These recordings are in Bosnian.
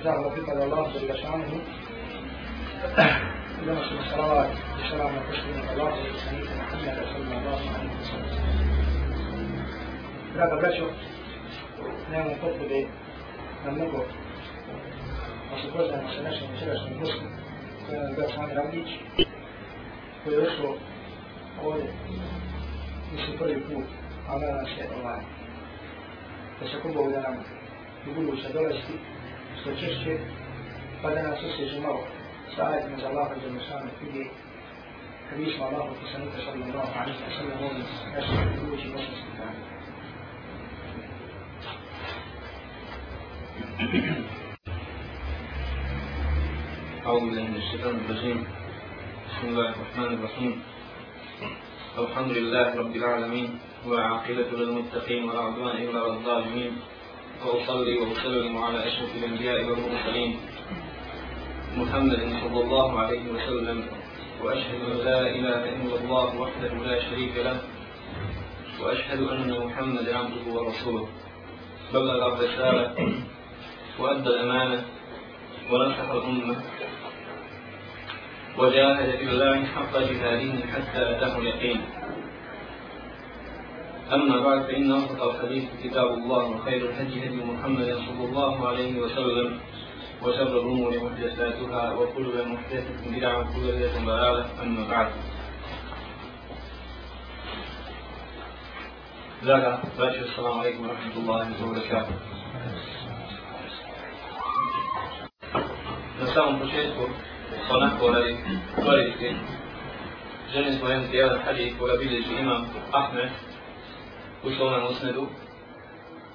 Zahvala pripada Allah za Ilašanuhu. I donosimo salavat i salam na poštinu Allah za Ilašanuhu Muhammeda sallallahu alaihi wa sallam. Draga braćo, nemamo potpude na mnogo da se poznajemo sa našim večerašnjim gostom, koji je bio Sami Ravnić, koji je došao ovdje, mislim prvi put, a nadam se ovaj, da se kubovi da nam u buduće dolaziti što češće, pa da nas osježi malo sa ajetima za Allaha za Musame knjige, kad mi smo Allahu poslanika sallallahu alaihi wa sallam ovdje našim budućim osnovskim danima. أعوذ بالله من الشيطان الرجيم بسم الله الرحمن الرحيم الحمد لله رب العالمين وعاقبة للمتقين ولا عدوان إلا على الظالمين وأصلي وأسلم على أشرف الأنبياء والمرسلين محمد صلى الله عليه وسلم. وأشهد أن لا إله إلا الله وحده لا شريك له. وأشهد أن محمدا عبده ورسوله. بلغ الرسالة وأدى الأمانة ونصح الأمة. وجاهد في الله حق جهاده حتى أتاه اليقين. أما بعد فإن أصدق الحديث كتاب الله وخير الهدي هدي محمد صلى الله عليه وسلم وشر الأمور محدثاتها وكل محدثة بدعة وكل بدعة ضلالة. أما بعد زاد باشر السلام عليكم ورحمة الله وبركاته. Na samom početku, onako radi koristi, želim spomenuti jedan hadij koga bilježi imam Ahmed, u svome musnedu.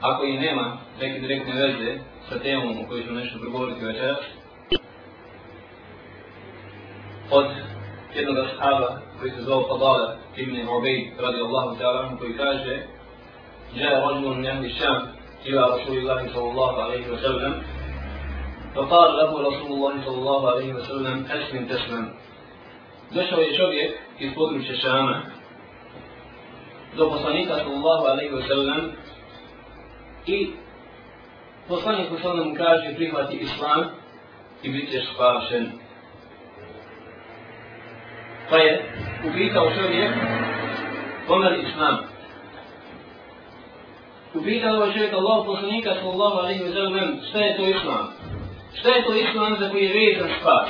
Ako i nema neke direktne veze sa temom o kojoj ću nešto progovoriti večeras, od jednog ashaba koji se zvao Fadala ibn Ubaid radijallahu ta'ala koji kaže جاء رجل من أهل الشام إلى رسول الله صلى الله عليه وسلم فقال له رسول الله صلى الله عليه وسلم أسلم تسلم Došao je čovjek iz područja Šama do poslanika sallallahu alaihi wa sallam i poslanik u sallam kaže prihvati islam i bit ćeš spašen. Pa je upitao čovjek kome islam. Upitao je čovjek Allah poslanika sallallahu alaihi wa sallam šta je to islam. Šta je to islam za koji je vezan spas?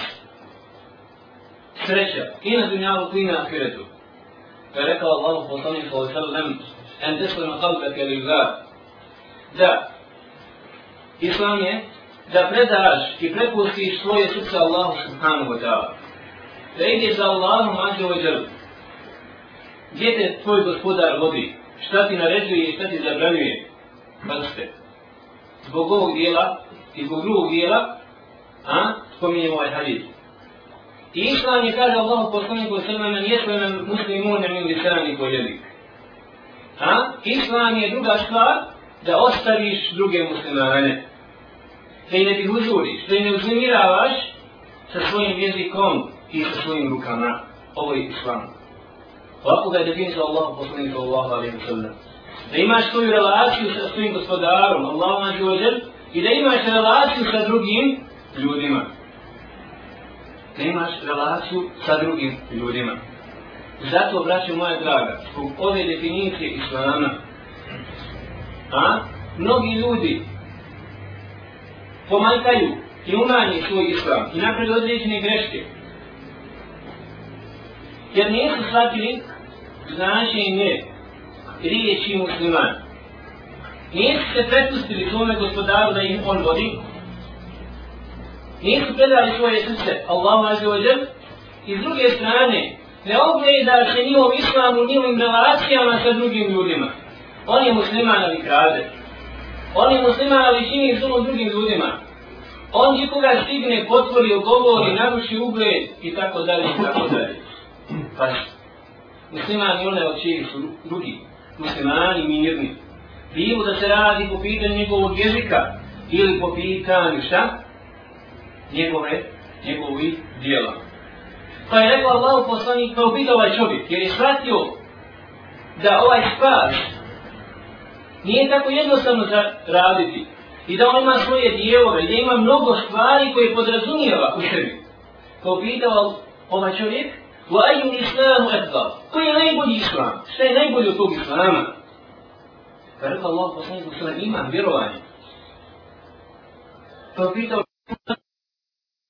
Sreća. I na dunjalu, i na ahiretu. Pa je rekao Allah poslanik sallallahu alaihi wa sallam en teslima kalbeke lillah. Da. Islam je da predaš i prepustiš svoje srce Allahu subhanahu wa ta'ala. Da ideš za Allahom ađe ovaj džel. Gdje te tvoj gospodar vodi? Šta ti naređuje i šta ti zabranjuje? Pazite. Zbog ovog dijela i zbog drugog dijela, a, spominjemo ovaj hadith. I Islam je kaže Allah poslaniku sallam na nijetle muslimune min lisani po jezik. A, Islam je druga stvar da ostaviš druge muslimane. Da i ne ti huzuriš, da i ne uznemiravaš sa svojim jezikom i sa svojim rukama. Ovo je Islam. Ovako ga je definisao Allah poslanik sallallahu alaihi wa sallam. Da imaš svoju relaciju sa svojim gospodarom, Allahom ađuđer, i da imaš relaciju sa drugim ljudima nemaš relaciju sa drugim ljudima. Zato, braćo moja draga, zbog ove definicije Islama, a, mnogi ljudi pomanjkaju i umanji svoj Islam i napravi određene greške. Jer nisu shvatili značenje riječi musliman. Nisu se prepustili svome gospodaru da ih on vodi. Nisu predali svoje srce Allahu azze wa jal. I s druge strane, ne ogleda se njihov islamu, njihovim relacijama sa drugim ljudima. On je musliman ali krade. On je musliman ali čini zulom drugim ljudima. On je koga stigne, potvori, ogovori, naruši ugled i tako dalje i tako dalje. Pa muslimani one od su drugi. Muslimani mirni. Bilo da se radi po pitanju njegovog jezika ili po pitanju šta? Njegove, njegovi dijela. Pa je rekao Allah poslanik, kao pitao ovaj čovjek, jer je shvatio da ovaj spas nije tako jednostavno za raditi. I da on ima svoje dijelove, i da ima mnogo stvari koje podrazumijeva u sebi. Pa kao pitao ovaj čovjek, u ayu islamu ekdal? Koji je najbolji islam? Šta je najbolji od tog islama? Pa rekao Allah poslaniku sallam imam vjerovanje. Pa pitao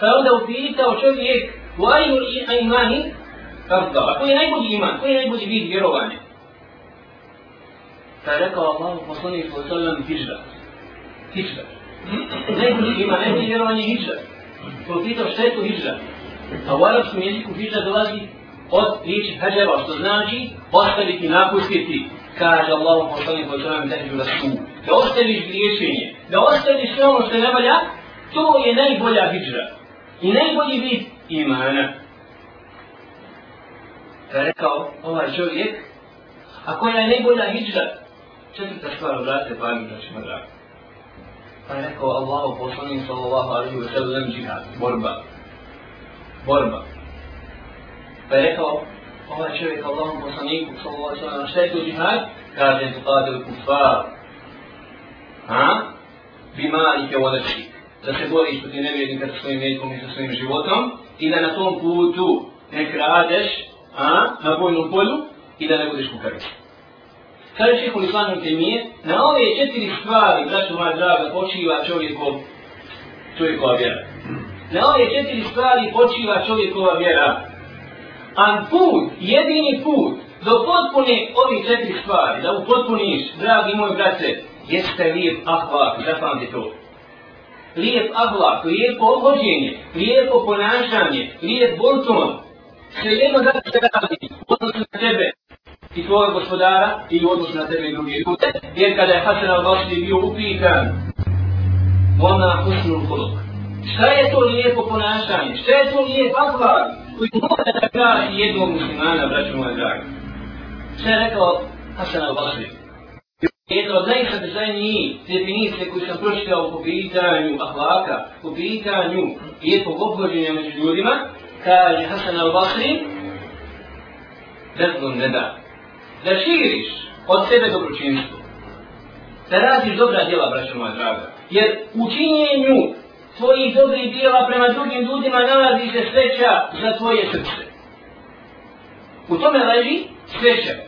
Kad onda upitao čovjek, u ajnu imani, Abda, a koji je najbolji iman, koji je najbolji vid vjerovanja? Kad je rekao Allah, poslanik sallam, hijra. Hijra. Najbolji iman, najbolji vjerovanje je hijra. Ko pa pitao šta je to hijra? A u arabskom jeziku hijra dolazi od riječi hađeva, što znači ostaviti, napustiti. Kaže Allah, poslanik sallam, da je rasul. Da ostaviš griješenje, da ostaviš sve ono što ne valja, to je najbolja hijra. I najbolji vid imana. Kada rekao ovaj čovjek, a koja je najbolja hijđa? Četvrta stvar, obratite pažnju, da ćemo dragi. Pa je rekao Allahu poslanik sallallahu alaihi wa sallam džihad, borba. Borba. Pa je rekao ovaj čovjek Allahu poslaniku sallallahu alaihi wa sallam, šta je to džihad? Kaže, tu qadil kufar. Ha? Bima i kevodačik. Da se boriš protiv nevjernika sa svojim metkom i sa svojim životom i da na tom putu ne kradeš a, na vojnom polju i da ne budeš kukavica. Kaže šeho Islamu Temije, na ove četiri stvari, braću moja draga, počiva čovjekov, čovjekova vjera. Na ove četiri stvari počiva čovjekova vjera. A put, jedini put, do potpune ovi četiri stvari, da upotpuniš, dragi moj brate, jeste lijep ahvak, zapamti to. Lijep ahlak, lijepo obhođenje, lijepo ponašanje, lijep bolton, sve jedno da se radi u odnosu na tebe i tvojeg gospodara i u odnosu na tebe i druge ljude. Jer kada je Hasan al-Basri bio upitan, ona husnul kuluk. Šta je to lijepo ponašanje? Šta je to lijep akvar koji mora da kaže jednog muslimana, braću moja draga? Šta je rekao Hasan al-Basri? Jedna od najsadržajnijih definicije koju sam pročitao po pitanju ahlaka, po pitanju lijepog obhođenja među ljudima, kaže Hasan al-Basri, bezlom ne da. Da širiš od sebe dobročinstvo. Da radiš dobra djela, braćo moja draga. Jer u činjenju tvojih dobrih djela prema drugim ljudima nalazi se sreća za tvoje srce. U tome leži sreća.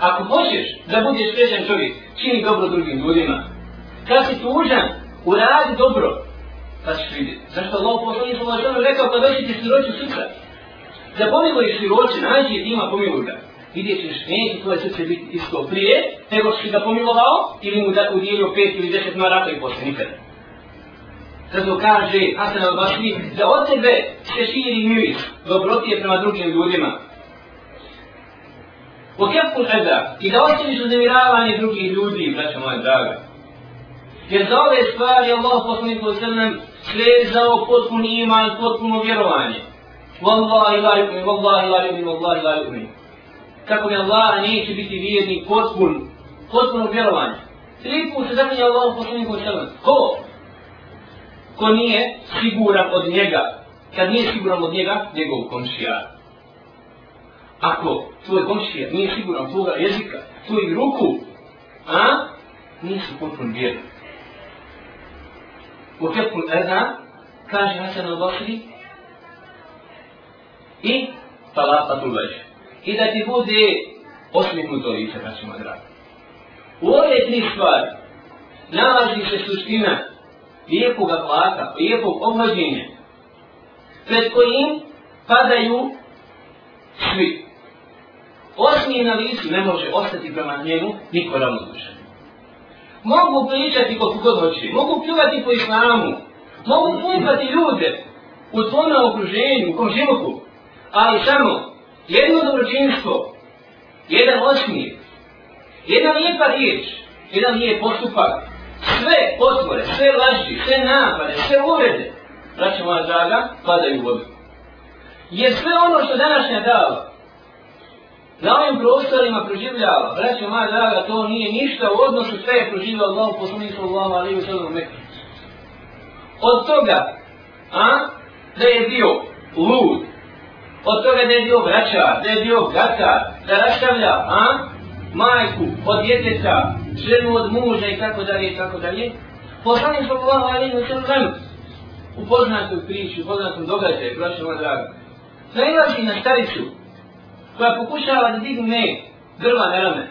Ako hoćeš da budeš srećan čovjek, čini dobro drugim ljudima. Kad si tužan, uradi dobro, pa ćeš vidjeti. Zašto Allah poslani sa Allah rekao kad dođete siroću srca? Da pomiluj siroće, nađi je tima pomiluj ga. Vidjet ćeš, neće tvoje srce biti isto prije, nego što si ga pomilovao, ili mu da udjelio pet ili deset maraka i posle nikada. Zato kaže Hasan al-Basri, da od tebe se širi miris, dobrotije prema drugim ljudima. وكف الأذى eda, i da ostaviš uznemiravanje drugih ljudi, braća moja draga. Jer za ove stvari Allah poslanik sallam svezao potpun iman, potpuno vjerovanje. Wallahi la yu'min, wallahi la yu'min, wallahi la yu'min. Kako mi Allah neće biti vjerni potpun, potpuno vjerovanje. Tri put se zaklinje Allah poslanik sallam. Ko? Ko nije siguran od njega, kad nije siguran od njega, njegov komšija ako tvoj komšija nije siguran tvoga jezika, tvoj ruku, a? Nisu potpun vjerni. U tepku Erna kaže Hasan al-Basri i talata tu već. I da ti bude osmihnut do lice, kad ćemo drago. U ove tri stvari nalazi se suština lijepog hlaka, lijepog obhođenja, pred kojim padaju svi osmije na licu ne može ostati prema njemu niko ravnodušan mogu pričati koliko god hoće, mogu pljuvati po islamu, mogu pumpati ljude u tvojom okruženju, u kom životu, ali samo jedno dobročinstvo, jedan osmije, jedna lijepa riječ, jedan lijep postupak, sve otvore, sve laži, sve napade, sve uvrede, braćo moja draga, padaju u vodu. Jer sve ono što današnja dava, na ovim prostorima proživljava, braćo moja draga, to nije ništa u odnosu sve je proživljava Allah, poslanik sallallahu alaihi wa sallam Mekke. Od toga, a, da je bio lud, od toga da je bio vraćar, da je bio gatar, da rastavlja, a, majku od djeteta, ženu od muža i tako dalje i tako dalje. Poslanik sallallahu alaihi wa sallam u poznatoj priči, u poznatom događaju, braćo moja draga, nailazi na staricu koja pokušava da digne drva na rame.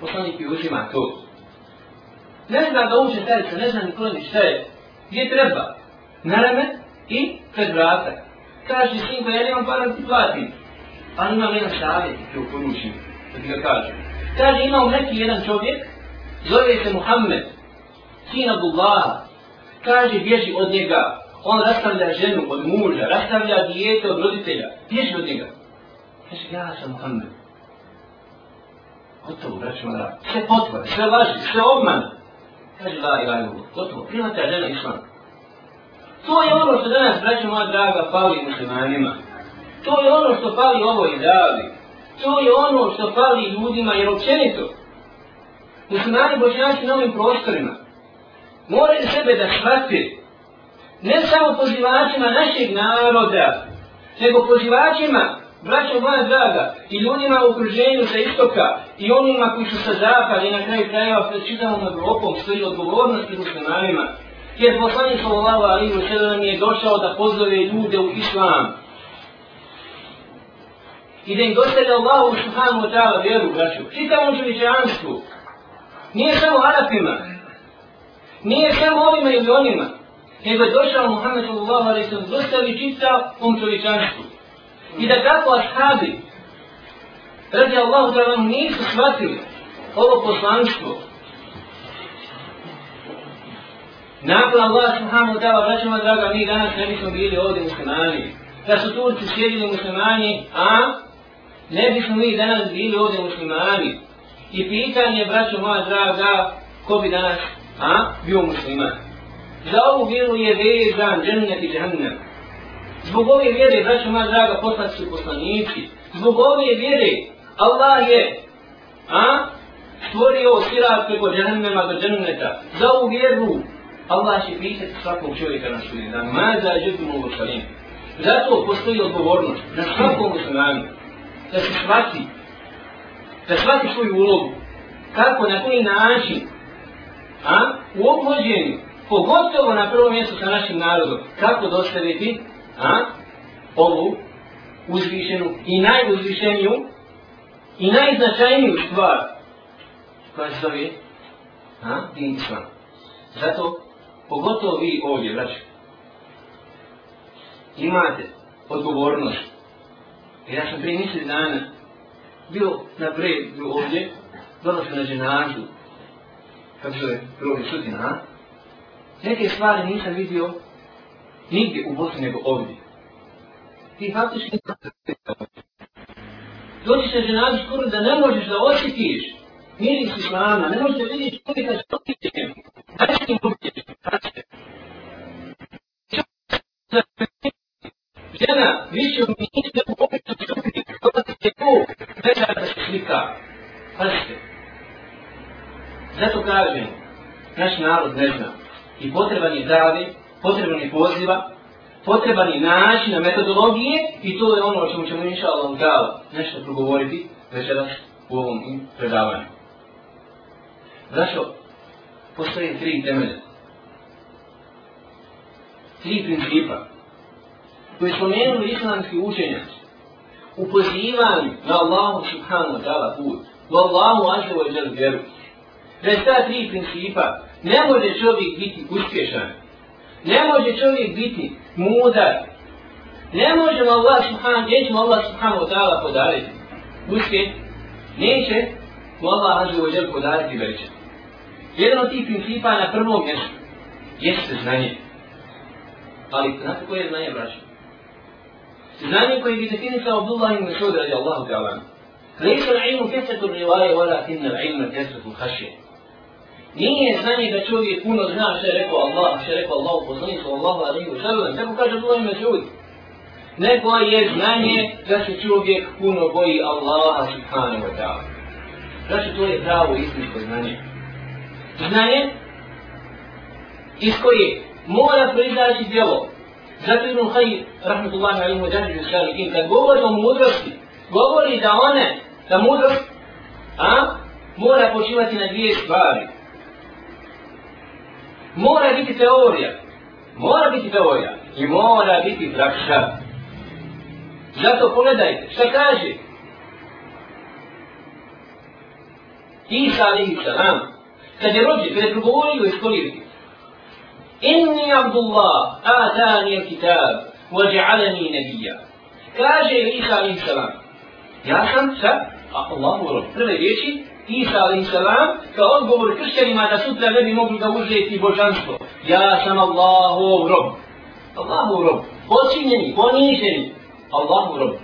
Poslanik je uzima to. Ne zna da uče starica, ne zna ni kloni šta je. Gdje treba? Na rame i pred vrata. Kaže, sinko, ja nemam para da ti platim. Ali imam jedan savjet, te uporučim, da ti ga kažem. Kaže, ima u neki jedan čovjek, zove se Muhammed, sin Abdullaha. Kaže, bježi od njega, on rastavlja ženu od muža, rastavlja dijete od roditelja, bježi od njega. Kaže, ja sam Muhammed. Gotovo, braćima da. Sve potvore, sve laži, sve obman. Kaže, la ila ila, gotovo, primate žena islam. To je ono što danas, braćo moja draga, fali muslimanima. To je ono što fali ovoj davi. To je ono što fali ljudima, jer općenito. Muslimani bošnjaci na ovim prostorima moraju sebe da shvati ne samo pozivačima našeg naroda, nego pozivačima, braćo moja draga, i ljudima u okruženju sa istoka, i onima koji su sa zapada i na kraju krajeva pred čitavom Evropom stoji odgovornost i muslimanima. Jer poslanik sallallahu alaihi wa sallam je došao da pozove ljude u islam. I da im dostavlja Allahu subhanahu wa ta'ala vjeru, braćo. Čitavom čovječanstvu. Nije samo Arapima. Nije samo ovima ili onima nego je došao Muhammed sallallahu alaihi sallam dostavi čitavom čovječanstvu. I da kako ashabi, radi Allahu da vam nisu shvatili ovo poslanstvo, Nakon Allah subhanahu wa ta'ala, braćama draga, mi danas ne bismo bili ovdje muslimani. Da su Turci sjedili muslimani, a ne bismo mi danas bili ovdje muslimani. I pitanje, braćo moja draga, ko bi danas a, bio musliman? za ovu vjeru je vezan džennet i džennet. Zbog ove vjere, braćo moja draga, poslati su poslanici. Zbog ove vjere, Allah je a, stvorio sirat preko džennema do dženneta. Za ovu vjeru, Allah će pisati svakog čovjeka na sudi dan. Ma da je žetim. Zato postoji odgovornost na svakom muslimanu. Da se shvati, da shvati svoju ulogu. Kako, na koji način, a, u obhođenju, pogotovo na prvom mjestu sa našim narodom, kako dostaviti a, ovu uzvišenu i najuzvišeniju i najznačajniju stvar koja se zove a, din islam. Zato, pogotovo vi ovdje, braći, imate odgovornost. Jer ja sam prije misli dana bio na bredu ovdje, dolazio na ženažu, kako zove, prvo sutina, a? Neke stvari nisam vidio nigdje u Bosni nego ovdje. Ti faktički dođeš na ženazu skoro da ne možeš da osjetiš miris islama, ne možeš da vidiš čovjeka što ti je. Daj s tim ubiješ, Žena, više u njih ne u opisu čupi, kada ti je tu, veća da se slika. Pazite. Zato kažem, naš narod ne zna i potreban je zrade, potreban je poziva, potreban je načina metodologije i to je ono o čemu ćemo inša Allah dao nešto progovoriti večeras u ovom predavanju. Zašto? Postoje tri temelje. Tri principa koje smo menuli islamski učenjaci u pozivanju na Allahu subhanahu wa ta'ala put, u Allahu ađe wa jel vjeru. Da je ta tri principa Ne može čovjek biti uspješan. Ne može čovjek biti mudar. Ne možemo Allah subhanahu, nećemo Allah subhanahu wa ta'ala podariti. Uske, neće mu Allah azze wa jel podariti veličan. Jedan od tih principa na prvom mjestu jeste znanje. Ali znate koje je znanje, braće? Znanje koje bi definisao Abdullah ibn Masud radi Allahu ta'ala. Lejsa ilmu kesetu rivaje, wala kinna ilmu kesetu l'hašje. Nije znanje da čovjek puno zna što je rekao Allah, što je rekao Allah, poslanik sallallahu alaihi wa sallam, tako kaže Abdullah ibn Mas'ud. Nego je znanje da se čovjek puno boji Allaha subhanahu wa ta'ala. Znači to je pravo istinsko znanje. Znanje iz koje mora proizaći djelo. Zato Ibn Hayy, rahmatullahi alaihi wa sallam, kad govori o mudrosti, govori da one, da mudrost, a, mora počivati na dvije stvari Mora biti teorija. Mora biti teorija. I mora biti praksa. Zato pogledajte, šta kaže? Isa alaihi salam, kad je rođen, kad je progovorio iz kolijevke, Inni Abdullah, atani al kitab, وجعلني نبيا. Kaže Isa alaihi salam, ja sam sa Allahu rob. Prve riječi, Isa a.s. kao odgovor kršćanima da sutra ne bi mogli da uzeti božanstvo. Ja sam Allahov rob. Allahov rob. Počinjeni, poniženi. Allahov rob.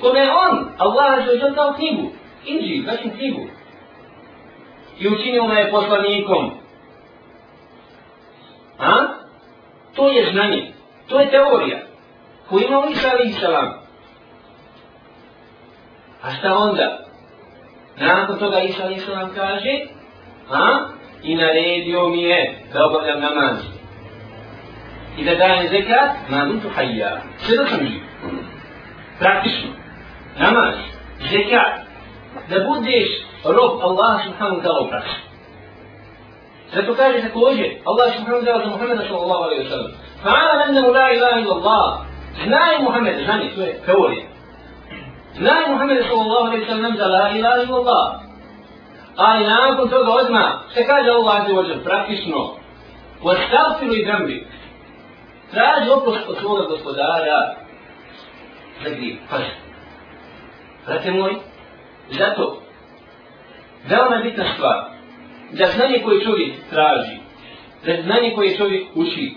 Kome on, Allah je dao knjigu. Inđi, znači knjigu. I učinio me poslanikom. A? To je znanje. To je teorija. Ko ima Isa alaih. A šta onda? Nakon toga Isa Isa nam kaže, a? I naredio mi je da obavljam namaz. I da dajem zekat, nadum tu hajja. Sve da sam živ. Praktično. Namaz, zekat. Da budeš rob Allah subhanahu ta'ala u praksi. Zato kaže također, Allah subhanahu ta'ala za Muhammeda sallallahu alaihi wa sallam. Fa'ala mennahu la ilaha illa Allah. Znaj Muhammed, znanje, to je teorija. Znaj Muhammed sallallahu alaihi sallam za la ilaha illa Allah. Ali nakon toga odmah, što kaže Allah azze ođer, praktično, Vastavfiru i dambi. Traži oprost od svoga gospodara za grijev. Pazi. Brate moj, zato, veoma bitna stvar, da znanje koje čovjek traži, da znanje koje čovjek uči,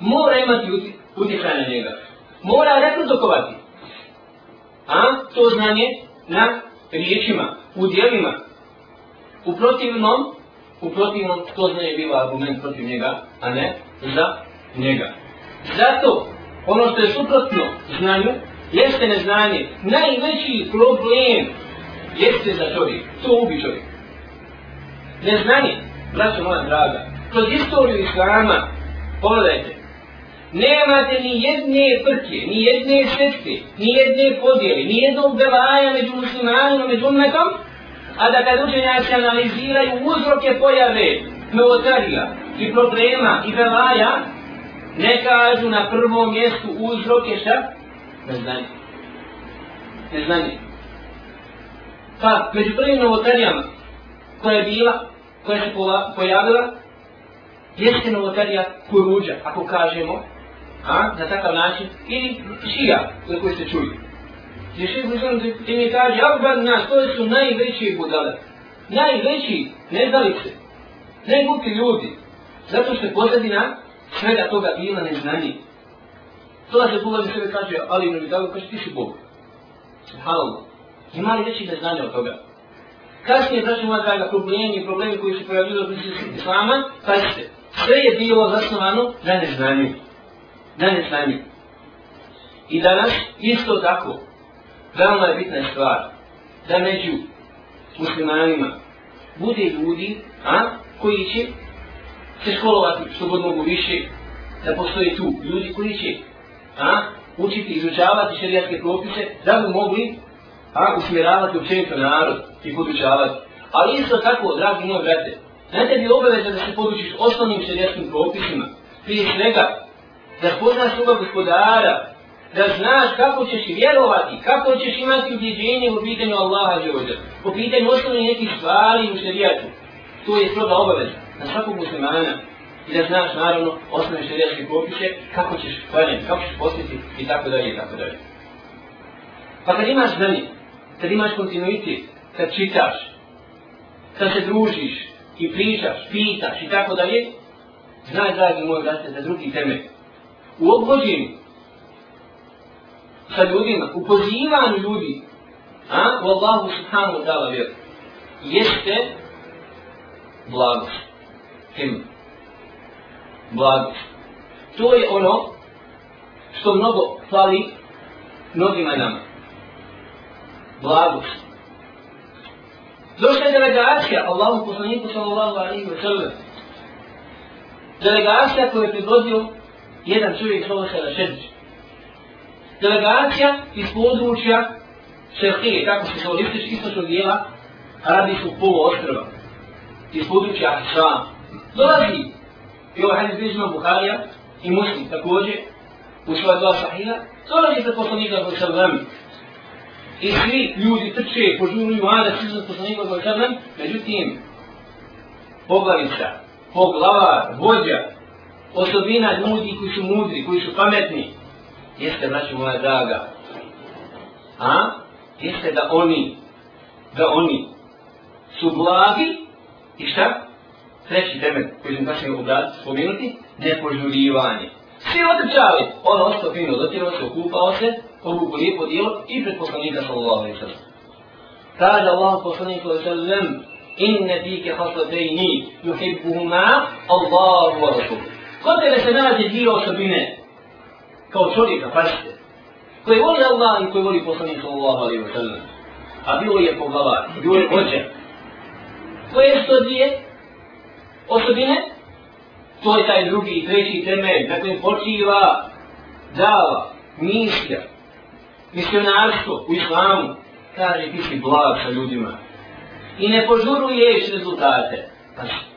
mora imati utjecaj na njega. Mora reprodukovati a to znanje na riječima, u dijelima. U protivnom, u protivnom to znanje biva argument protiv njega, a ne za njega. Zato, ono što je suprotno znanju, jeste neznanje. Najveći problem jeste za čovjek. To ubi čovjek. Neznanje, braćo moja draga, kroz istoriju Islama, pogledajte, nemate ni jedne prke, ni jedne sekte, ni jedne podjele, ni jednog belaja među muslimanima, među umetom, a da kad učenjaci analiziraju uzroke pojave novotarija i problema i belaja, ne kažu na prvom mjestu uzroke šta? Neznanje. Neznanje. Pa, među prvim novotarijama koja je bila, koja se pojavila, jeste novotarija kuruđa, ako kažemo, a, na takav način, ili šija, za koji ste čuli. Gdje šehr Muslim ti mi kaže, Abban nas, to su najveći budale. Najveći, ne znalice, najglupi ljudi. Zato što je pozadina svega toga bila neznanje. To da se pogledu sebe kaže, ali ne vidalo, kaže, ti si Bog. Subhanallah. Ima li veći neznanje od toga? Kasnije, braću moja draga, problemi, problemi koji su pojavili od Islama, pazite, sve je bilo zasnovano na neznanju na neznanju. I danas isto tako, veoma je bitna stvar, da među muslimanima bude ljudi, a, koji će se školovati što god mogu više, da postoje tu ljudi koji će a, učiti, izučavati šerijatske propise, da bi mogli a, usmjeravati općenito narod i podučavati. Ali isto tako, dragi moj brate, na tebi obaveza da se podučiš osnovnim šerijatskim propisima, prije svega da poznaš svoga gospodara, da znaš kako ćeš vjerovati, kako ćeš imati ubjeđenje u pitanju Allaha Đeođa, po pitanju osnovnih nekih stvari u šarijatu. To je stroga obaveza na svakog muslimana i da znaš naravno osnovne šarijatske propise, kako ćeš klanjati, kako ćeš postiti i tako dalje i tako dalje. Pa kad imaš znanje, kad imaš kontinuitet, kad čitaš, kad se družiš i pričaš, pitaš i tako dalje, znaj, dragi moj, da ste za drugi temelj u obhođenju sa ljudima, u pozivanju ljudi, a, u Allahu subhanahu ta'ala vjeru, jeste blagost. Him. Blagost. To je ono što mnogo fali mnogima nama. Blagost. Došla je delegacija Allahu poslaniku sallallahu alaihi wa sallam. Delegacija koju je predvodio jedan čovjek zove se Rašedić. Delegacija iz područja Šerhije, kako se zove istoč, istočnog dijela Arabijskog poluostrva. Iz područja Šam. Dolazi i ovaj hadis bližno Buharija i Muslim također u svoja dva sahina, Dolazi se poslanika koji sam vrami. I svi ljudi trče, požuruju, a da se poslanika koji sam vrami, Međutim, poglavica, poglavar, vođa, osobina ljudi koji su mudri, koji su pametni, jeste, braću moja draga, a? Jeste da oni, da oni su blagi i šta? Treći temelj koji ćemo kasnije obraditi, spomenuti, nepožurivanje. Svi otrčali, on ostao fino, dotirao se, okupao se, obuku lijepo dijelo i pred poslanika sallallahu alaihi sallam. Kaže Allah poslanik sallallahu alaihi sallam, inne fike haslatejni, yuhibbuhuma Allahu wa rasuluhu. Kod tebe se nađe dvije osobine, kao čovjeka, pašite, koji voli Allah i koji voli poslanik sallallahu alaihi wa sallam. A bilo je poglavar, bilo je vođa. Koje su to dvije osobine? To je taj drugi, treći temelj, na kojem počiva dava, misija, misionarstvo u islamu. Kaže, ti si blag sa ljudima. I ne požuruješ rezultate. Pazite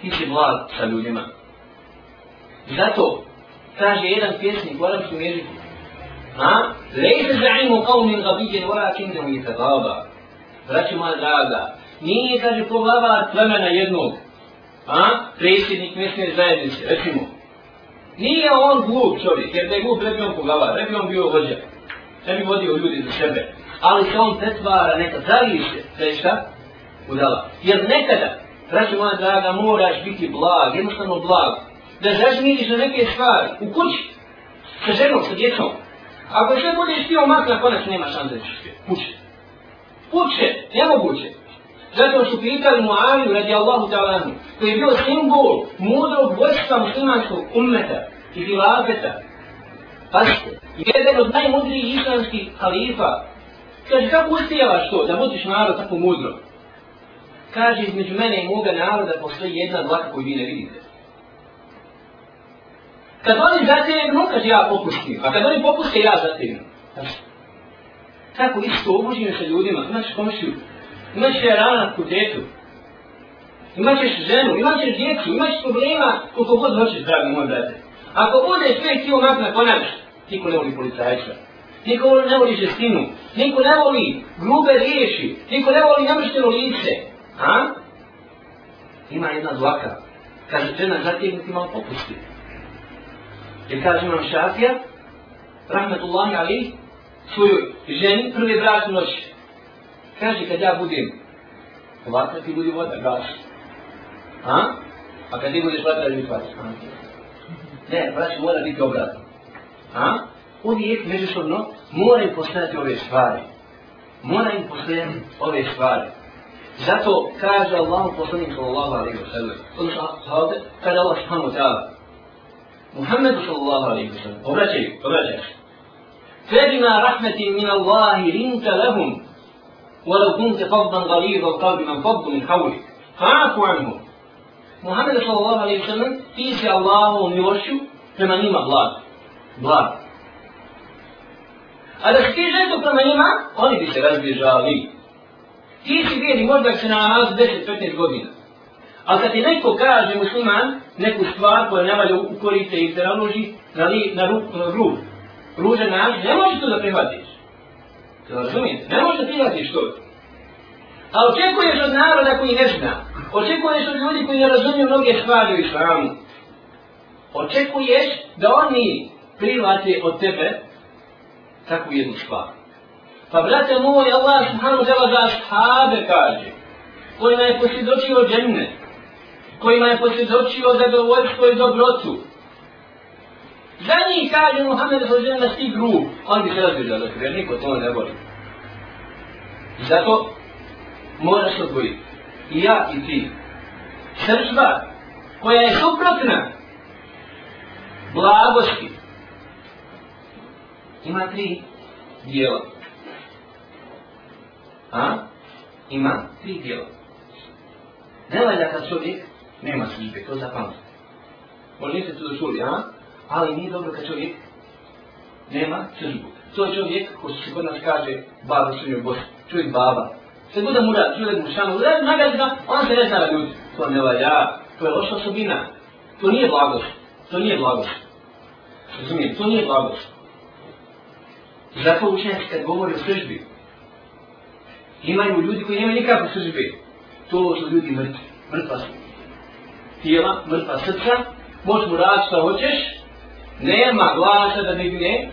ti si blag sa ljudima. Zato, kaže jedan pjesnik u arabskom jeziku, a? Lejse za'imu qavmin gabijen, walakin ne uvijete gaba. Braću moja draga, nije, kaže, poglava plemena jednog, a? Predsjednik mjesne zajednice, recimo. Nije on glup čovjek, jer da je glup, ne bi on poglava, ne bi on bio vođa. Ne bi vodio ljudi za sebe. Ali se on pretvara, neka zaviše, da je šta? Udala. Jer nekada, Braćo moja draga, moraš biti blag, jednostavno blag. Da zažmiriš na neke stvari, u kući, sa ženom, sa djecom. Ako sve budeš ti omak, na konac nema šanse da ćeš spjeti. Nemoguće. Zato su pitali Muaviju radi Allahu ta'ala koji je bio simbol mudrog vojstva muslimanskog ummeta i filafeta. Pazite, jedan od najmudrijih islamskih halifa. Kaže, kako uspijevaš to, da vodiš narod tako mudro? Kaže između mene i moga naroda postoji jedna dlaka koju vi ne vidite. Kad oni zategnu, kaže ja popuštim, a kad oni popuste, ja zategnu. Tako isto obuđenje sa ljudima, imaš komšiju, imaš rana ku detu, imaš ženu, imaš djecu, imaš problema koliko god hoćeš, dragi moj brate. Ako bude sve ti onak na konač, niko ne voli policajca, niko ne voli žestinu, niko ne voli grube riješi, niko ne voli namršteno lice, A? Ima jedna dlaka. Kaže, žena zategnuti malo popusti. Jer kaže imam šafija, rahmetullahi ali, svojoj ženi, prvi brak noć. Kaže, kad ja budem, vatra, ti budi voda, gaš. A? A kad ti budeš vatra, da mi pati. Ne, braći, mora biti obratno. A? Uvijek, međusobno, mora im postojati ove stvari. Mora im postojati ove stvari. Zato kaže Allah poslanik sallallahu alaihi wa sallam, odnosno ovdje, kaže Allah subhanahu wa ta'ala, Muhammedu sallallahu alaihi wa sallam, obraćaju, obraćaju. فبما رحمة من الله لنت لهم ولو كنت فظا غليظ القلب فض من حولك فاعف عنهم محمد صلى الله عليه وسلم ti si Allahu milošću prema njima blag. Blag. A da si ti žesto prema njima, oni bi se razbježali. Ti si vjeri možda se na nalazi 10-15 godina. A kad ti neko kaže musliman neku stvar koja ne valja u korice i se naloži na, li, na ru, ru, ružan način, ne možeš to da prihvatiš. To razumijete? Ne možeš da prihvatiš to. A očekuješ od naroda koji ne zna. Očekuješ od ljudi koji ne razumiju mnoge stvari u islamu. Očekuješ da oni prihvate od tebe takvu jednu stvar. Pa brate moj, Allah subhanahu wa ta'ala za ashabe kaže, kojima je posvjedočio džennet, kojima je posvjedočio zadovoljstvo i dobrotu. Za njih kaže Muhammed da na sti grub, on bi se razbježao da jer niko to ne voli. Zato moraš odvojiti. i ja i ti. Sržba koja je suprotna blagosti ima tri dijela. A? Ima tri dijela. Ne valja kad čovjek nema slipe, to zapamti. Možda niste to čuli, a? Ali nije dobro kad čovjek nema sržbu. To je čovjek, ko se kod nas kaže, baba su njoj bosi. Čovjek baba. Sve bude mu rad, čovjek mu šanu, da nagazi ga, on se ne zna ljudi. To ne valja, to je loša osobina. To nije blagost. To nije blagost. Razumijem, to nije blagost. Zato učenjaci kad govori o sržbi, imaju ljudi koji nemaju nikakve sržbe. To su ljudi mrtvi, mrtva su. Tijela, mrtva srca, možeš mu raditi što hoćeš, nema glasa da digne,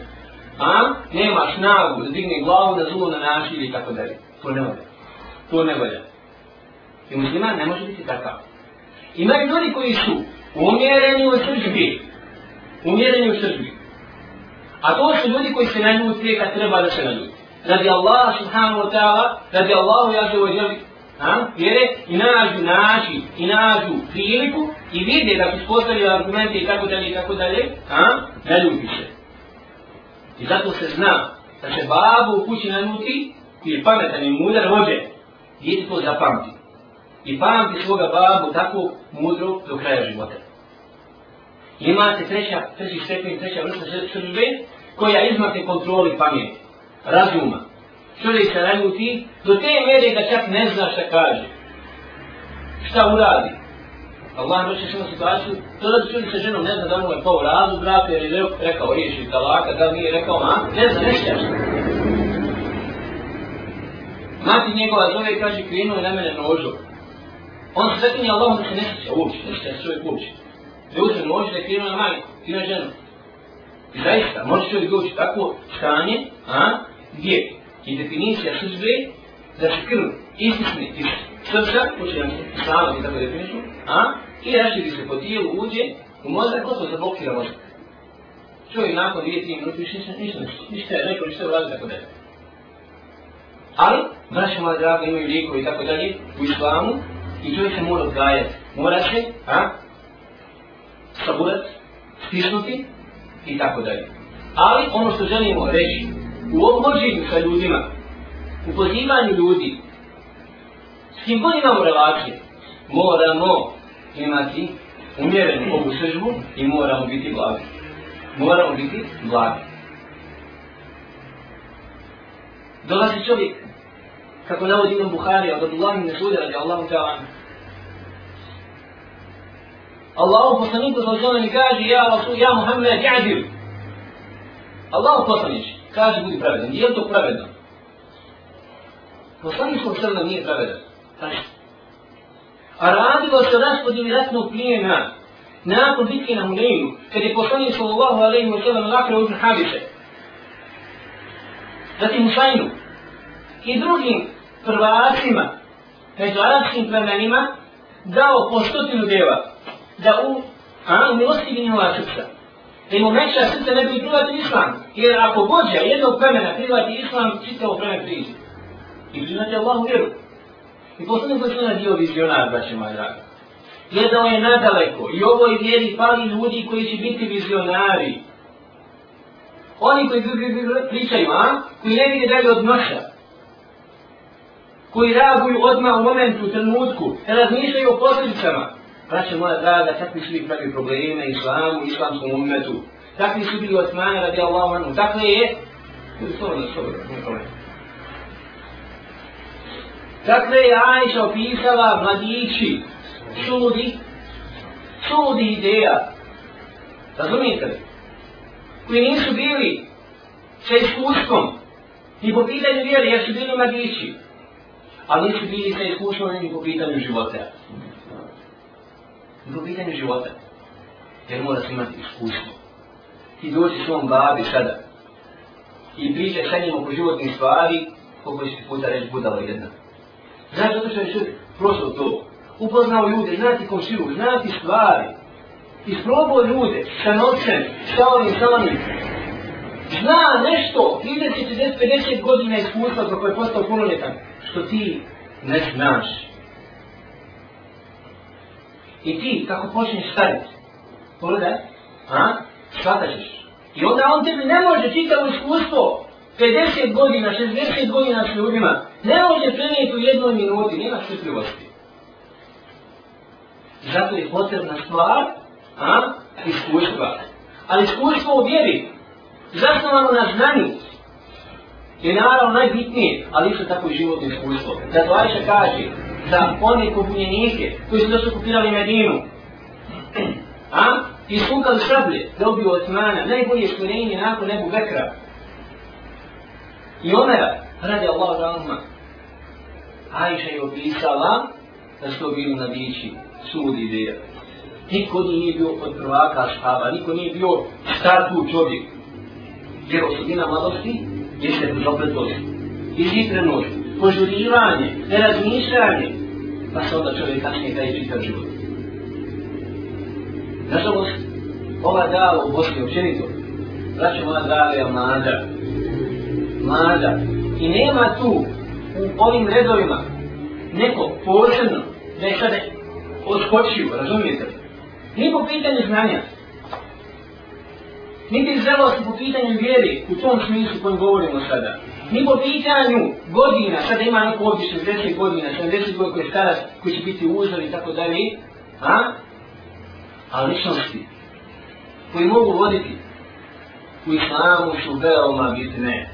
a nema snagu da digne glavu da zlo na naši ili tako dalje. To ne valja. To ne valja. I muslima ne može biti takav. Imaju ljudi koji su umjereni u sržbi. Umjereni u sržbi. A to su ljudi koji se ne kad treba da se ne. Radi Allaha subhanahu wa ta'ala, radi Allahu ja ževo djeli, a, vjere, i nađu način, i nađu priliku, i vide da su spostavili argumente i tako dalje i tako dalje, a, ne ljubi se. I zato se zna da se babu u kući nanuti, ljuti, koji je pametan i mudar vođe, djeti to zapamti. I pamti svoga babu tako mudro do kraja života. Imate treća, treći stepen, treća vrsta srđbe, koja izmate kontroli pameti, razuma. Čovjek se naljuti do te mjere da čak ne zna šta kaže. Šta uradi. Allah noće što situaciju, to da čovjek sa ženom, ne zna da mu je pao razu, brate, jer je rekao riješi talaka, da nije rekao, a, ne zna, ne šta Mati njegova zove i kaže, krenuo je na mene nožom. On se svetinje Allahom da se ne sjeća uopće, ne sjeća čovjek uopće. Da uzme nož da je krenuo na majku, krenuo na ženu. I zaista, može čovjek doći tako stanje, a, gdje? je definicija suzbe da se krv istisne iz srca, počinjam se slavati tako definiciju, a, i raširi se po tijelu, uđe u mozak, gotovo zablokira mozak. Čovjek nakon dvije, tri minuti, više ništa, ništa, ništa, ništa je rekao, ništa je uradio, tako dalje. Ali, braće moja draga, imaju lijekovi i tako dalje u islamu i čovjek se mora odgajati. Mora se, a, saburat, stisnuti i tako dalje. Ali ono što želimo reći, u obhođenju sa ljudima, u pozivanju ljudi, s kim god imamo relacije, moramo imati umjerenu ovu sržbu i moramo biti blagi. Moramo biti blagi. Dolazi čovjek, kako navodi imam Buhari, od Abdullah ibn Suda, radi Allahu ta'ala. Allahu poslaniku sa zvonom kaže, ja, Rasul, ja Muhammed, ja'dil. Allahu poslanić, kaže, budi pravedan. Je to pravedno? Poslanik sa zvonom nije pravedan. A radilo se raspodili ratnog plijena nakon bitke na Huneinu, kad je poslanik sallallahu alaihi wa sallam lakre uzme Habise. Zatim Husajnu i drugim prvacima među arabskim plemenima dao po stotinu deva da u, a, u milosti bi njihova srca. Da im umeća srca ne bi privati islam. Jer ako vođa jednog plemena privati islam, čitavo plemen priđe. I priznati Allahu vjeru. I posledno koji su na dio vizionar, braće moje dragi. Gledao je nadaleko i ovoj vjeri pali ljudi koji će biti vizionari. Oni koji pričaju, a? Koji ne vide dalje od noša. Koji reaguju odmah u momentu, u trenutku, razmišljaju o posljedicama. Braće moja draga, takvi su bili pravi probleme islamu, islamskom umetu. Takvi su bili otmane radi Allahu anhu. Dakle je... Slobodno, slobodno, nije. Dakle je Ajša opisala mladići, sudi, sudi ideja. Razumijete li? Koji nisu bili sa iskustvom ni po pitanju vjeri, jer su bili mladići. Ali nisu bili sa iskustvom ni po pitanju života. Ni po pitanju života. Jer moraš se imati iskustvo. Ti dođi svom babi sada i pričaj sa njim oko životnih stvari, koliko će ti puta reći budala jedna. Znači, zato što je čovjek prošao to. Upoznao ljude, znati zna znati stvari. Isprobao ljude sa noćem, sa onim, sa onim. Zna nešto, 30, 40, 50 godina iskustva kako je postao punoljetan, što ti ne znaš. I ti, kako počneš staviti, pogledaj, a, shvatat ćeš. I onda on tebi ne može čitavo iskustvo, 50 godina, 60 godina s ljudima, ne može prenijeti u jednoj minuti, nema strpljivosti. Zato je potrebna stvar, a, iskustva. Ali iskustvo u vjeri, zasnovano na znanju, je naravno najbitnije, ali isto tako i životno iskustvo. Zato Ajša kaže, za one kupljenike koji su došli kupirali Medinu, a, i skukali šablje, dobio Osmana, najbolje stvorenje nakon nebu Bekra. I Omera, radi Allah za Alma, Ajša je opisala da su to bili na bići, sud ideja. Niko nije bio od prvaka špaba, niko nije bio star tu čovjek. Jer osobina mladosti jeste zapletost, izitrenost, požurivanje, nerazmišljanje, pa se onda čovjek kasnije taj čitav život. Nažalost, ova dava u Bosni općenito, braćo moja dava je mlada. Mlada. I nema tu, u ovim redovima, neko posebno, da je sada odskočio, razumijete li? Ni po pitanju znanja, niti zrelosti po pitanju vjeri, u tom smislu kojem govorimo sada. Ni po pitanju godina, sada ima neko ovdje 60 godina, 70 godina koji je starac, koji će biti uzor i tako dalje, a? A ličnosti, koji mogu voditi u islamu su veoma bitne.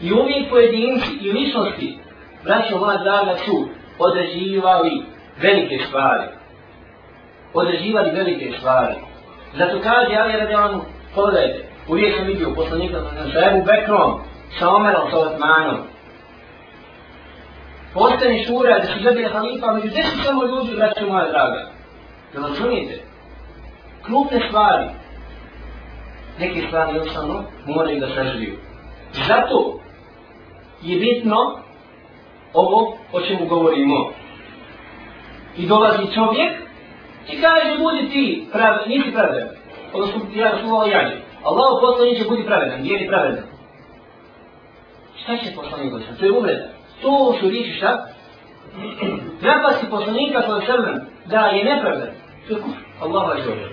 I uvijek pojedinci i ličnosti, braćo moja draga, su određivali velike stvari. Određivali velike stvari. Zato kaže Ali Radjanu, pogledajte, uvijek sam vidio poslanika sa Ebu Bekrom, sa Omerom, sa Osmanom. Postani šura, da su gledali halifa, među deset samo ljudi, braću moja draga. Da vam čunite? Krupne stvari. Neke stvari jednostavno moraju da saživiju. Zato je bitno ovo o čemu govorimo. I dolazi čovjek i kaže, budi ti, prav, nisi pravedan. Odnosno, ja su jađe. Allah poslaniće budi pravedan, vjeri pravedan. Šta će poslanik sa To je uvreda. To su riječi šta? Napasti poslanika sa osrmem da je nepravda. To je kufr. Allah je dobro.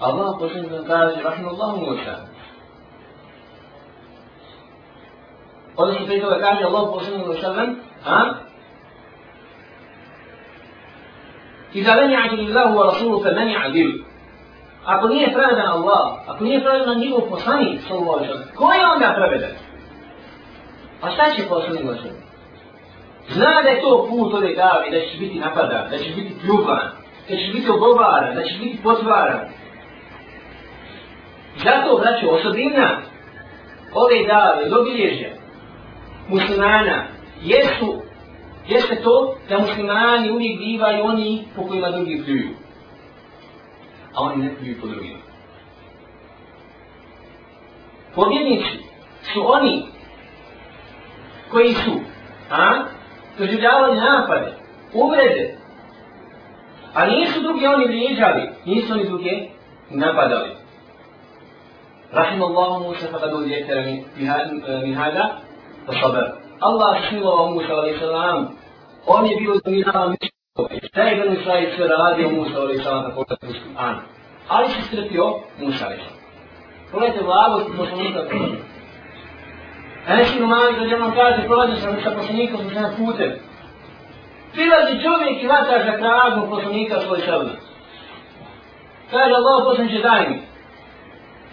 Allah poslanik sa kaže, rahim Allah mu oša. Ono prije toga kaže Allah poslanik sa osrmem, a? Iza meni ađeli Allahu wa rasulu fe meni ađeli. Ako nije pravedan Allah, ako nije pravedan njegov poslanik, sallallahu alaihi wa sallam, ko je onda pravedan? A šta će poslanik Božem? Zna da je to put ove davi, da će biti napadan, da će biti pljuban, da će biti ogovaran, da će biti potvaran. Zato, znači, osobina ove dave, dobilježja muslimana, jesu, jeste to da muslimani uvijek bivaju oni po kojima drugi pljuju. A oni ne pljuju po drugima. Pobjednici su oni koji su a, doživljavali napade, uvrede, a nisu drugi oni vrijeđali, nisu oni druge napadali. Rahim Allahu Musa pa fa kadu ljetera min e, hada wa sabar. Allah sila wa Musa alaih salam, on je bio zamirava mišljivo, šta je ben Musa sve radio Musa alaih salam tako da muslim. Ali se strpio Musa alaih salam. Pogledajte vlagost poslanika Enes ibn Malik radi Allah kaže, prolazio sam sa poslanikom sa svema putem. Prilazi čovjek i vata za kragu poslanika svoj sabna. Kaže Allah poslaniče daj mi.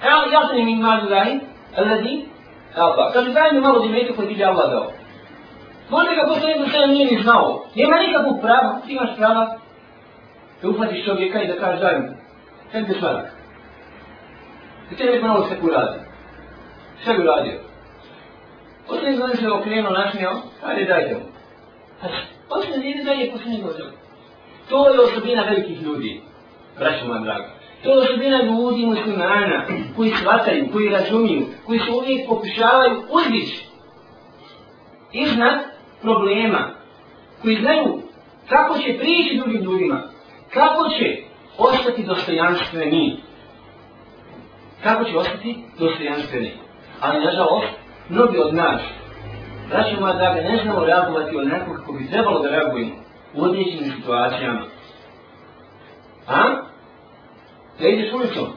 Evo, ja sam im imali daj, alladhi, alba. Pa. kaže daj mi malo dimetu koji ti je Allah dao. Možda ga poslanik do sada nije ni znao. Nema nikakvog prava, ti imaš prava da uhvatiš čovjeka i da kažeš daj mi. Kaj bi svadak? I tebi malo se kuradi. Sve uradio. Poslije znači se okrenuo, našmio, ajde dajte mu. Poslije nije da je poslije godinu. To je osobina velikih ljudi, braćo moja draga. To je osobina ljudi muslimana, koji shvataju, koji razumiju, koji se uvijek pokušavaju uzdići iznad problema, koji znaju kako će prići drugim ljudima, kako će ostati dostojanstveni. Kako će ostati dostojanstveni. Ali, nažalost, mnogi od nas, braćo moja draga, ne znamo reagovati onako kako bi trebalo da reagujemo u određenim situacijama. A? Da ideš ulicom.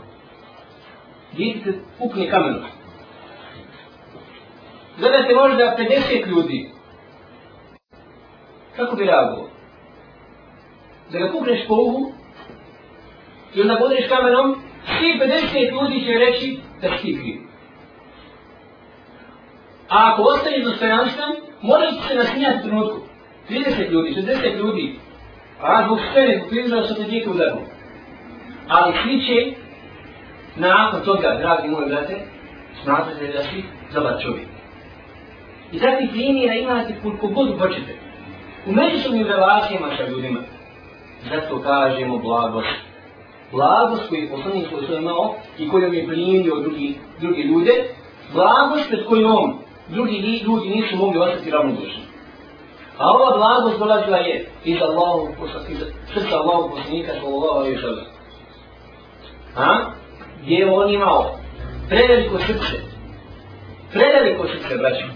Dijete se pukne kamenom. Gledajte možda 50 ljudi. Kako bi reagovao? Da ga pukneš po uhu i onda bodriš kamenom, svi 50 ljudi će reći da si ti kriv. A ako ostane dostojanstven, moraš se nasmijati trenutku. 30 ljudi, 60 ljudi, a zbog scene, prizrao prizora što te djeke. Ali svi će, nakon toga, dragi moji brate, smatrate da si dobar čovjek. I takvi primjera imate koliko god hoćete. U međusobnim relacijama sa ljudima. Zato kažemo blagost. Blagost koju je poslanik svoj imao i kojom je primio drugi, drugi ljude, blagost pred kojom drugi ljudi nisu mogli ostati ravnodušni. A ova blagost dolazila je iz Allahu iz srca Allahu poslanika sallallahu alaihi sallam. A? Gdje je on imao preveliko srce, preveliko srce, braćo,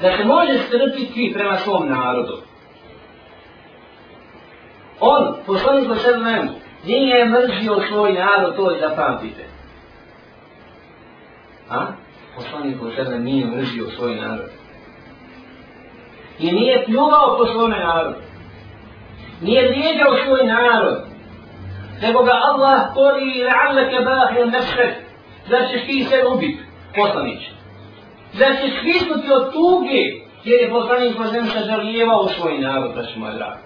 da se može strpiti prema svom narodu. On, poslanik sallallahu nije mrzio svoj narod, to je zapamtite. A? Poslanik sada nije mrzio svoj narod. I nije pljuvao po svome narodu. Nije vrijeđao svoj narod. Nego ga Allah kori i la'allake bahir nefsek. Da ćeš ti se ubit, poslanić. Da ćeš svisnuti od tuge, jer je poslanik Božem sažalijevao svoj narod, da moj drag.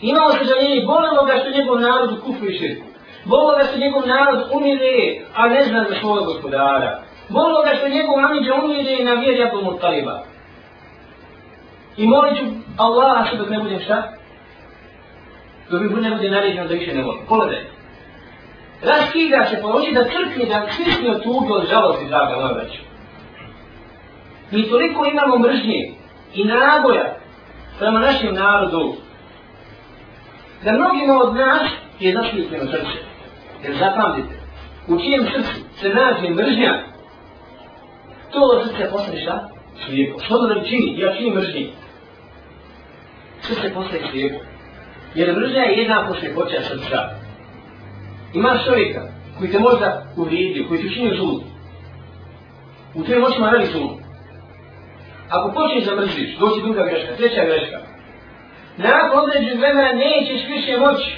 Imao se žaljenje, bolilo ga što njegov narod u kufu i širku. Bolilo ga što njegov narod umire, a ne zna za svoj gospodara. Volio ga što njegov amiđa umire na vjeri Abdul Muttaliba. I molit ću Allah što dok ne budem šta? Dok mi ne bude naređeno da više ne volim. Pogledaj. Raskida se po oči da crkne, da svisni od tuge od žalosti, draga moja već. Mi toliko imamo mržnje i nagoja prema našem narodu, da mnogima od nas je zašljutljeno srce. Jer zapamtite, u čijem srcu se nađe mržnja, to srce postane šta? Slijepo. Što da ne čini? Ja činim mržnji. Srce postane slijepo. Jer mržnja je jedna posle počeja srca. Imaš čovjeka koji te možda uvrijedio, koji ti učinio zlu. U tvojim očima radi zlu. Ako počneš da mrziš, doći druga greška, treća greška. Nakon određenog vremena nećeš više moći.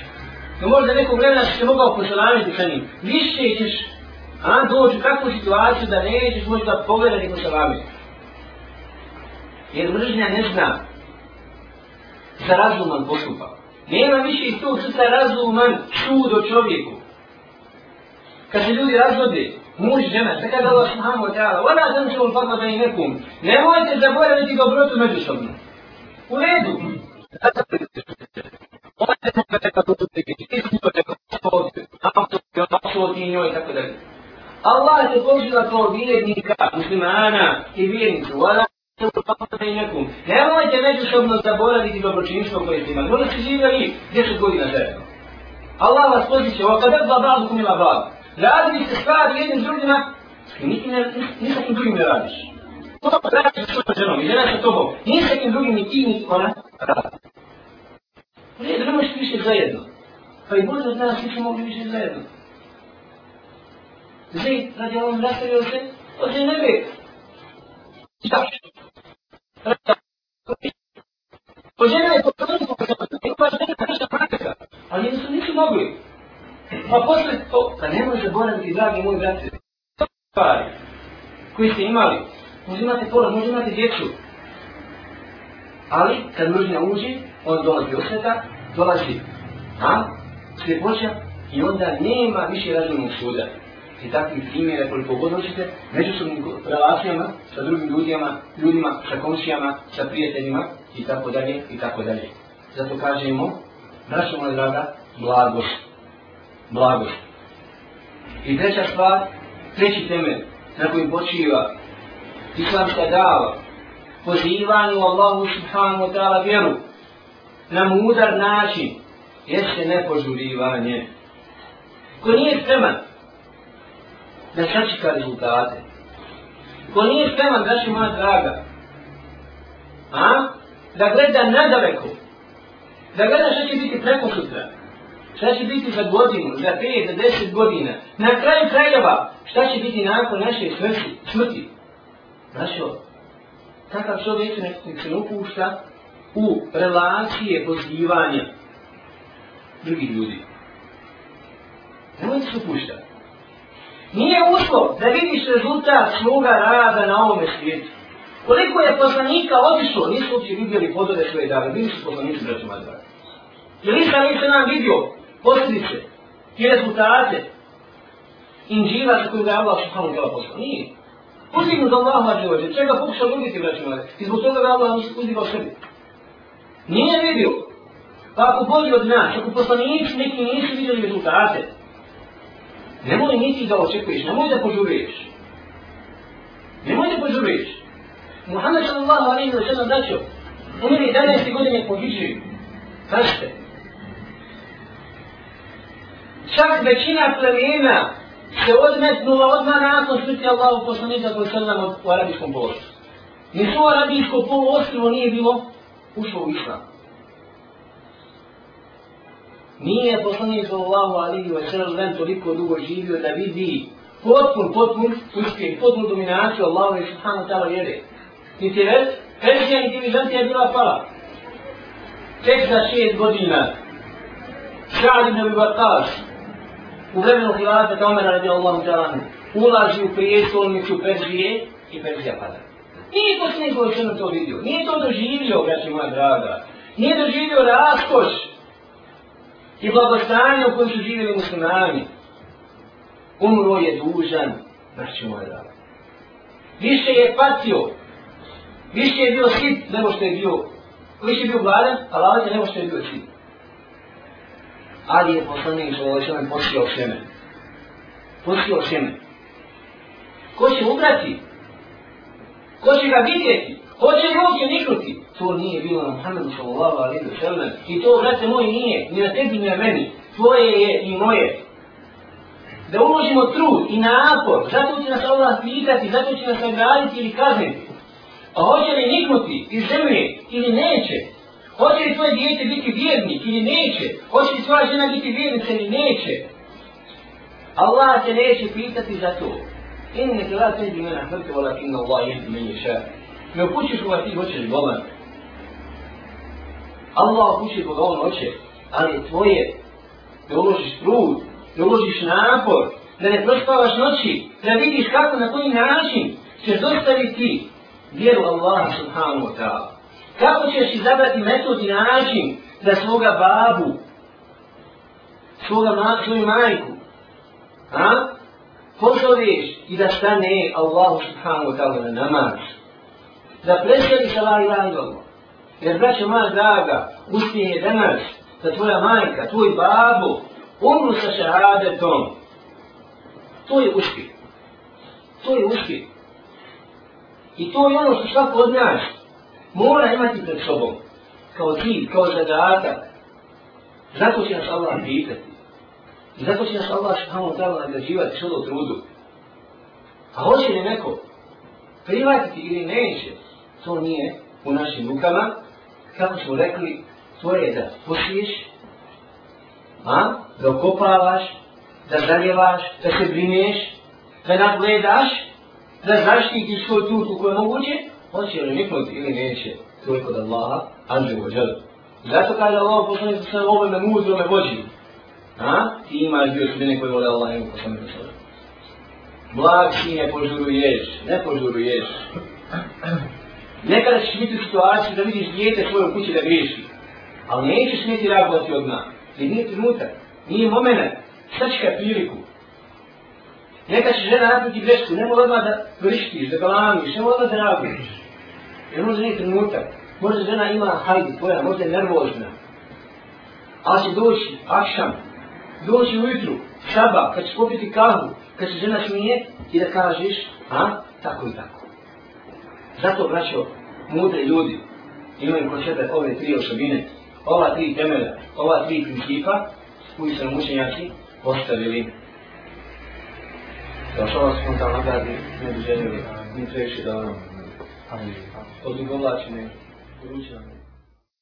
No možda nekog vremena si se mogao posalaviti sa njim. Više ćeš a doći u takvu situaciju da nećeš moći da pogledati ko se vami. Jer mržnja ne zna za razuman postupak. Nema više iz tog srca razuman čud o čovjeku. Kad se ljudi razvode, muž žena, sve da Allah subhanahu wa ta'ala, ona sam se ulfadla da i nekom, nemojte zaboraviti dobrotu međusobno. U redu. Ovo je to kada to tu teke, ti si to teko, to ti njoj, tako da Allah te požila kao vjernika, muslimana i vjernicu. Vala nekom. Nemojte međusobno zaboraviti dobročinstvo koje ste imali. Možda ste živjeli 10 godina zajedno. Allah vas poziće, ova kada dva bradu kumila bradu. Radili ste stvari jednim s drugima, i niti ne, ni kim drugim ne radiš. To pa radiš sa svojom ženom i žena sa tobom. Ni kim drugim ni ti, ni ona radi. Ne, da ne možeš više zajedno. Pa i Bože od nas nismo mogli više zajedno. Zid radi ovom nastavio se od Zenebe. Šta? Po žene je potrebno pokazati, pa žena je praktika, ali nisu, nisu mogli. Pa posle to, pa nemoj zaboraviti, dragi moji brate, stvari koji ste imali, možda imate pola, možda imate djecu, ali kad mržnja uđe, on dolazi osveta, dolazi, a, sljepoća, i onda nema više razumnog suda i takvih primjera koliko god hoćete, međusobnim relacijama sa drugim ljudima, ljudima, sa komšijama, sa prijateljima i tako dalje i tako dalje. Zato kažemo, braćo moja draga, blagost. Blagost. I treća stvar, treći temelj na kojim počiva islamska dava, pozivanju Allahu subhanahu wa ta'ala vjeru na mudar način, jeste nepožurivanje. Ko nije spreman da sačeka rezultate. Ko nije spreman, znači moja draga, a? da gleda nadaleko, da gleda što će biti preko sutra, Šta će biti za godinu, za pet, za deset godina? Na kraju krajeva, šta će biti nakon naše smrti? smrti? Znašo, takav čovjek nek se upušta u relacije pozivanja drugih ljudi. Nemojte se upuštati. Nije uslov da vidiš rezultat svoga rada na ovome svijetu. Koliko je poslanika otišlo, nisu uopće vidjeli podove svoje dave, bili su poslanici braću Madra. Jer nisam nisam nam vidio posljedice i rezultate inđiva sa kojim ga Allah subhanahu wa ta'ala poslao. Nije. Uzdignu da Allah mađe ođe, čega pokušao ljubiti braću Madra. I zbog toga ga Allah uzdigao sebi. Nije vidio. Pa ako bolji od nas, ako poslanici neki nisu vidjeli rezultate, nemoj niti da očekuješ, nemoj da požuriš. Nemoj da požuriš. Muhammed sallallahu alaihi wa sallam daćo, umri 11. godine po Hidži. Kažete. Čak većina plemena se odmetnula odmah nakon smrti Allahu poslanika koji sallam u arabijskom polostu. Nisu arabijsko polostvo nije bilo ušlo u islam. Nije poslanik sallallahu alaihi wa sallam toliko dugo živio da vidi potpun, potpun uspjeh, potpun dominaciju Allahu i subhanahu ta'ala vjere. Niti već, Persija niti Vizantija je bila pala. Tek za šest godina, Sa'ad ibn Abi Baqqas, u vremenu Hilata Kamera radi Allahu ta'ala, ulaži u prijestolnicu Perzije i Perzija pada. Nije to sve koji sam to vidio. Nije to doživio, braći moja draga. Nije doživio raskoš i blagostanje u kojem su živjeli muslimani. Umro je dužan, braći moja draga. Više je patio, više je bio sit nego što je bio, više je bio gladan, a ladan nego što je bio sit. Ali je poslanik što je što posio šeme. Posio šeme. Ko će ubrati? Ko će ga vidjeti? Ko će ruke niknuti? To nije bilo na Muhammedu sallallahu alaihi wa sallam. I to, brate moj, nije. Ni na tebi, ni na meni. Tvoje je i moje. Da uložimo trud i napor. Zato će nas Allah pitati, zato će nas nagraditi ili kazniti. A hoće li niknuti iz zemlje ili neće? Hoće li tvoje dijete biti vjernik ili neće? Hoće li tvoja žena biti vjernica ili neće? Allah te neće pitati za to. إنك لا تهدي من أحببت ولكن الله يهدي من يشاء Ne upućiš koga ti hoćeš govor. Allah upući koga on hoće, ali tvoje da uložiš trud, da uložiš napor, da ne prospavaš noći, da vidiš kako na koji način ćeš dostaviti vjeru Allah subhanahu wa ta'ala. Kako ćeš izabrati metod i način da svoga babu, svoga ma, svoju majku, a? pozoveš i da stane Allahu subhanahu wa ta'ala na namaz. Da presjedi sa la ilaha illallah. Jer braćo moja draga, uspije je danas da tvoja majka, tvoj babo, umru sa šehadetom. To je uspjeh. To je uspjeh. I to je ono što svako od nas mora imati pred sobom. Kao cilj, kao zadatak. Zato će nas Allah pitati. I zato će nas Allah subhanahu wa ta'ala nagrađivati što do trudu. A hoće li neko prihvatiti ili neće, to nije u našim rukama. Kako smo rekli, to je da posiješ, a? da okopavaš, da zaljevaš, da se brineš, da nadgledaš, da zaštitiš svoj trud u kojoj moguće, hoće li niknuti ili neće, to je kod Allaha, anđe u ođelu. Zato kaže Allah, poslanik sa sve ovome mudrome vođi, A? Ti imaš bio sudine koje vole Allah i poslanik sa sada. Blag si ne požuruješ, ne požuruješ. Nekada ćeš biti u situaciji da vidiš djete svoje u kući da griješi. Ali nećeš smjeti reagovati odmah. Jer nije trenutak, nije moment. Sad priliku. Neka će žena napraviti grešku, ne mora odmah da vrištiš, da galamiš, ne mora odmah da reaguješ. Jer možda nije trenutak. Možda žena ima hajdu tvoja, možda je nervozna. Ali će doći, akšam, doći ujutru, šaba, kad će popiti kahu, kad će žena smije ti da kažeš, a, tako i tako. Zato, braćo, mudri ljudi imaju kod sebe ove tri osobine, ova tri temelja, ova tri principa, koji su nam učenjaci postavili. Da što vas smo nagradi, ne bi željeli, ni previše da ono, odugovlačene, poručene.